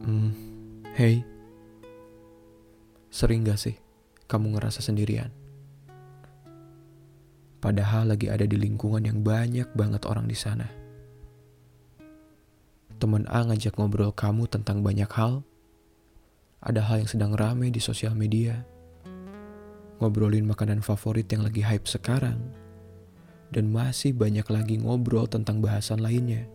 Hmm, hey, sering gak sih kamu ngerasa sendirian? Padahal lagi ada di lingkungan yang banyak banget orang di sana. Temen A ngajak ngobrol kamu tentang banyak hal. Ada hal yang sedang rame di sosial media. Ngobrolin makanan favorit yang lagi hype sekarang. Dan masih banyak lagi ngobrol tentang bahasan lainnya.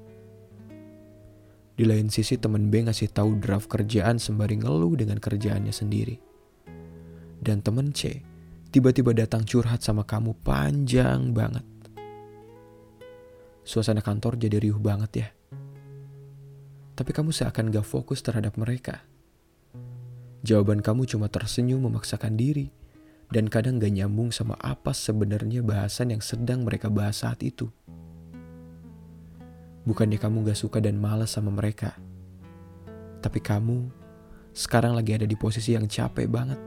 Di lain sisi temen B ngasih tahu draft kerjaan sembari ngeluh dengan kerjaannya sendiri. Dan temen C tiba-tiba datang curhat sama kamu panjang banget. Suasana kantor jadi riuh banget ya. Tapi kamu seakan gak fokus terhadap mereka. Jawaban kamu cuma tersenyum memaksakan diri dan kadang gak nyambung sama apa sebenarnya bahasan yang sedang mereka bahas saat itu. Bukannya kamu gak suka dan malas sama mereka. Tapi kamu sekarang lagi ada di posisi yang capek banget.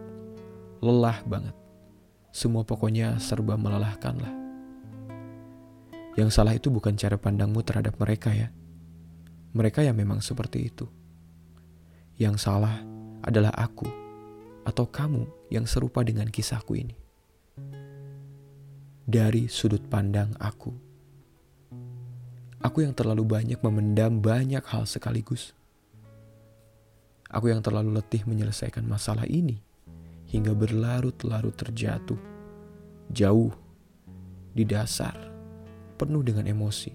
Lelah banget. Semua pokoknya serba melelahkan lah. Yang salah itu bukan cara pandangmu terhadap mereka ya. Mereka yang memang seperti itu. Yang salah adalah aku atau kamu yang serupa dengan kisahku ini. Dari sudut pandang aku. Aku yang terlalu banyak memendam banyak hal sekaligus. Aku yang terlalu letih menyelesaikan masalah ini hingga berlarut-larut terjatuh, jauh di dasar, penuh dengan emosi,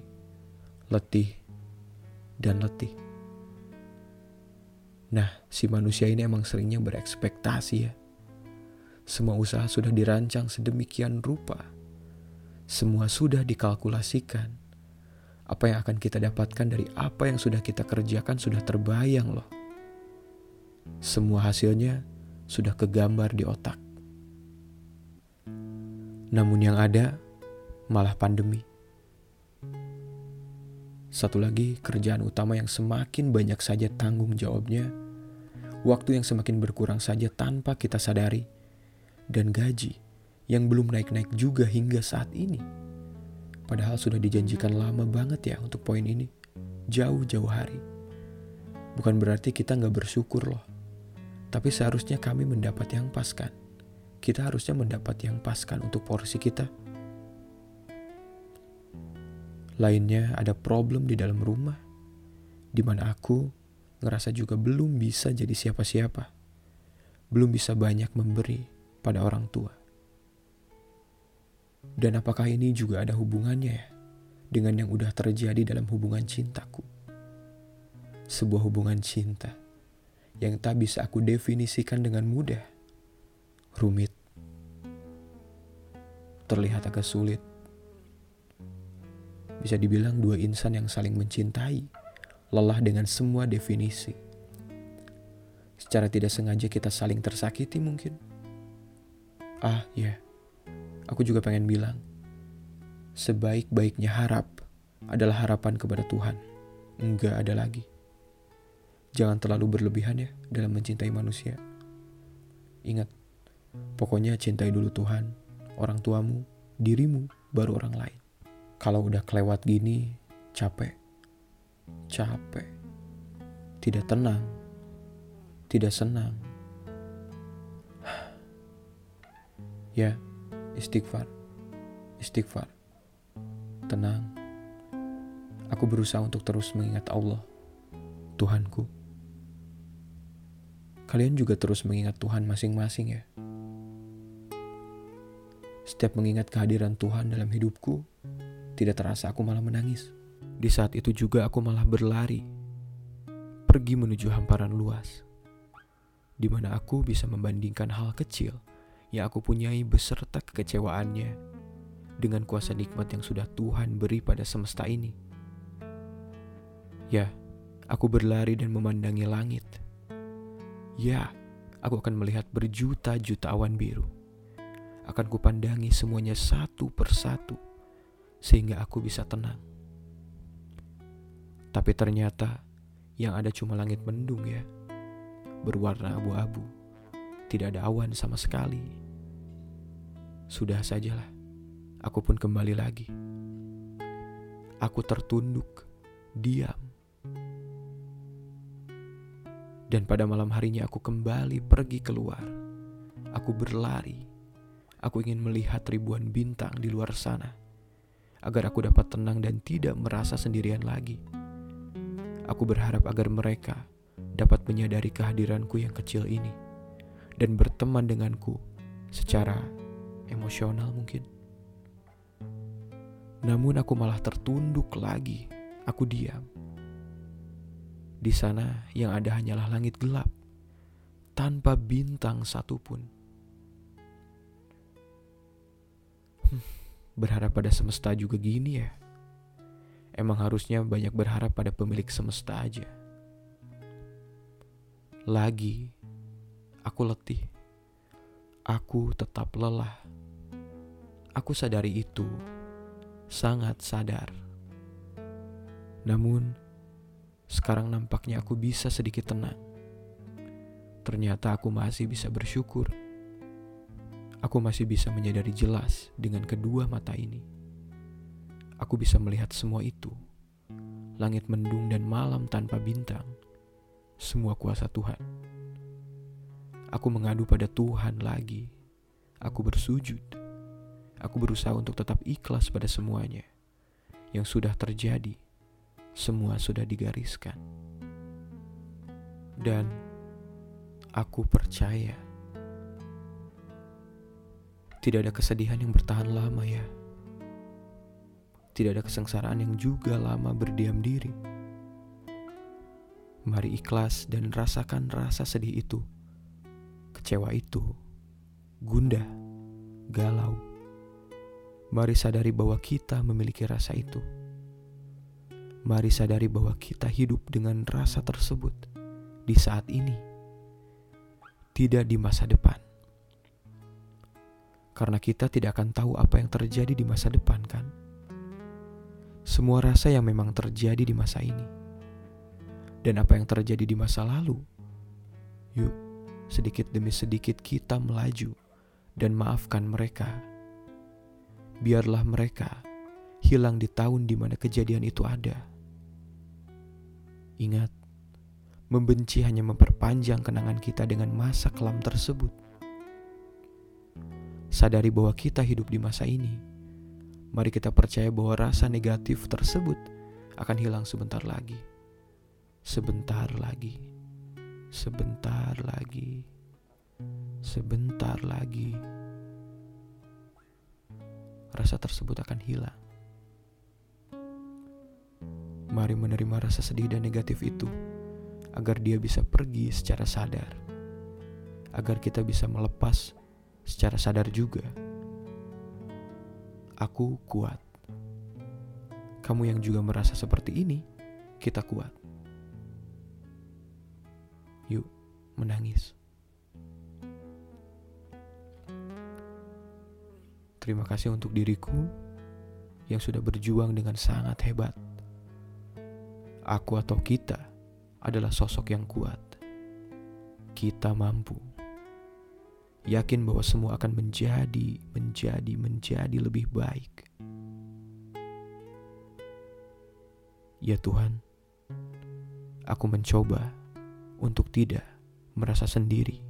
letih, dan letih. Nah, si manusia ini emang seringnya berekspektasi ya. Semua usaha sudah dirancang sedemikian rupa. Semua sudah dikalkulasikan apa yang akan kita dapatkan dari apa yang sudah kita kerjakan sudah terbayang loh. Semua hasilnya sudah kegambar di otak. Namun yang ada malah pandemi. Satu lagi kerjaan utama yang semakin banyak saja tanggung jawabnya, waktu yang semakin berkurang saja tanpa kita sadari, dan gaji yang belum naik-naik juga hingga saat ini. Padahal sudah dijanjikan lama banget ya untuk poin ini. Jauh-jauh hari. Bukan berarti kita nggak bersyukur loh. Tapi seharusnya kami mendapat yang pas kan. Kita harusnya mendapat yang pas kan untuk porsi kita. Lainnya ada problem di dalam rumah. di mana aku ngerasa juga belum bisa jadi siapa-siapa. Belum bisa banyak memberi pada orang tua. Dan apakah ini juga ada hubungannya ya dengan yang udah terjadi dalam hubungan cintaku? Sebuah hubungan cinta yang tak bisa aku definisikan dengan mudah. Rumit. Terlihat agak sulit. Bisa dibilang dua insan yang saling mencintai, lelah dengan semua definisi. Secara tidak sengaja kita saling tersakiti mungkin. Ah, ya. Yeah aku juga pengen bilang, sebaik-baiknya harap adalah harapan kepada Tuhan. Enggak ada lagi. Jangan terlalu berlebihan ya dalam mencintai manusia. Ingat, pokoknya cintai dulu Tuhan, orang tuamu, dirimu, baru orang lain. Kalau udah kelewat gini, capek. Capek. Tidak tenang. Tidak senang. ya, Istighfar, istighfar, tenang. Aku berusaha untuk terus mengingat Allah, Tuhanku. Kalian juga terus mengingat Tuhan masing-masing ya. Setiap mengingat kehadiran Tuhan dalam hidupku, tidak terasa aku malah menangis. Di saat itu juga aku malah berlari, pergi menuju hamparan luas, di mana aku bisa membandingkan hal kecil yang aku punyai beserta kekecewaannya dengan kuasa nikmat yang sudah Tuhan beri pada semesta ini. Ya, aku berlari dan memandangi langit. Ya, aku akan melihat berjuta-juta awan biru. Akan kupandangi semuanya satu persatu sehingga aku bisa tenang. Tapi ternyata yang ada cuma langit mendung ya, berwarna abu-abu. Tidak ada awan sama sekali. Sudah sajalah, aku pun kembali lagi. Aku tertunduk, diam. Dan pada malam harinya aku kembali pergi keluar. Aku berlari. Aku ingin melihat ribuan bintang di luar sana. Agar aku dapat tenang dan tidak merasa sendirian lagi. Aku berharap agar mereka dapat menyadari kehadiranku yang kecil ini dan berteman denganku secara emosional mungkin. Namun aku malah tertunduk lagi. Aku diam. Di sana yang ada hanyalah langit gelap, tanpa bintang satupun. Hmm, berharap pada semesta juga gini ya. Emang harusnya banyak berharap pada pemilik semesta aja. Lagi, aku letih. Aku tetap lelah. Aku sadari itu, sangat sadar. Namun, sekarang nampaknya aku bisa sedikit tenang. Ternyata aku masih bisa bersyukur. Aku masih bisa menyadari jelas dengan kedua mata ini. Aku bisa melihat semua itu. Langit mendung dan malam tanpa bintang. Semua kuasa Tuhan. Aku mengadu pada Tuhan lagi. Aku bersujud. Aku berusaha untuk tetap ikhlas pada semuanya yang sudah terjadi semua sudah digariskan. Dan aku percaya tidak ada kesedihan yang bertahan lama ya. Tidak ada kesengsaraan yang juga lama berdiam diri. Mari ikhlas dan rasakan rasa sedih itu. Kecewa itu, gundah, galau. Mari sadari bahwa kita memiliki rasa itu Mari sadari bahwa kita hidup dengan rasa tersebut di saat ini, tidak di masa depan. Karena kita tidak akan tahu apa yang terjadi di masa depan, kan? Semua rasa yang memang terjadi di masa ini, dan apa yang terjadi di masa lalu. Yuk, sedikit demi sedikit kita melaju dan maafkan mereka. Biarlah mereka hilang di tahun di mana kejadian itu ada Ingat, membenci hanya memperpanjang kenangan kita dengan masa kelam tersebut. Sadari bahwa kita hidup di masa ini. Mari kita percaya bahwa rasa negatif tersebut akan hilang sebentar lagi. Sebentar lagi. Sebentar lagi. Sebentar lagi. Rasa tersebut akan hilang. Mari menerima rasa sedih dan negatif itu, agar dia bisa pergi secara sadar, agar kita bisa melepas secara sadar juga. Aku kuat. Kamu yang juga merasa seperti ini, kita kuat. Yuk, menangis. Terima kasih untuk diriku yang sudah berjuang dengan sangat hebat aku atau kita adalah sosok yang kuat. Kita mampu. Yakin bahwa semua akan menjadi, menjadi, menjadi lebih baik. Ya Tuhan, aku mencoba untuk tidak merasa sendiri.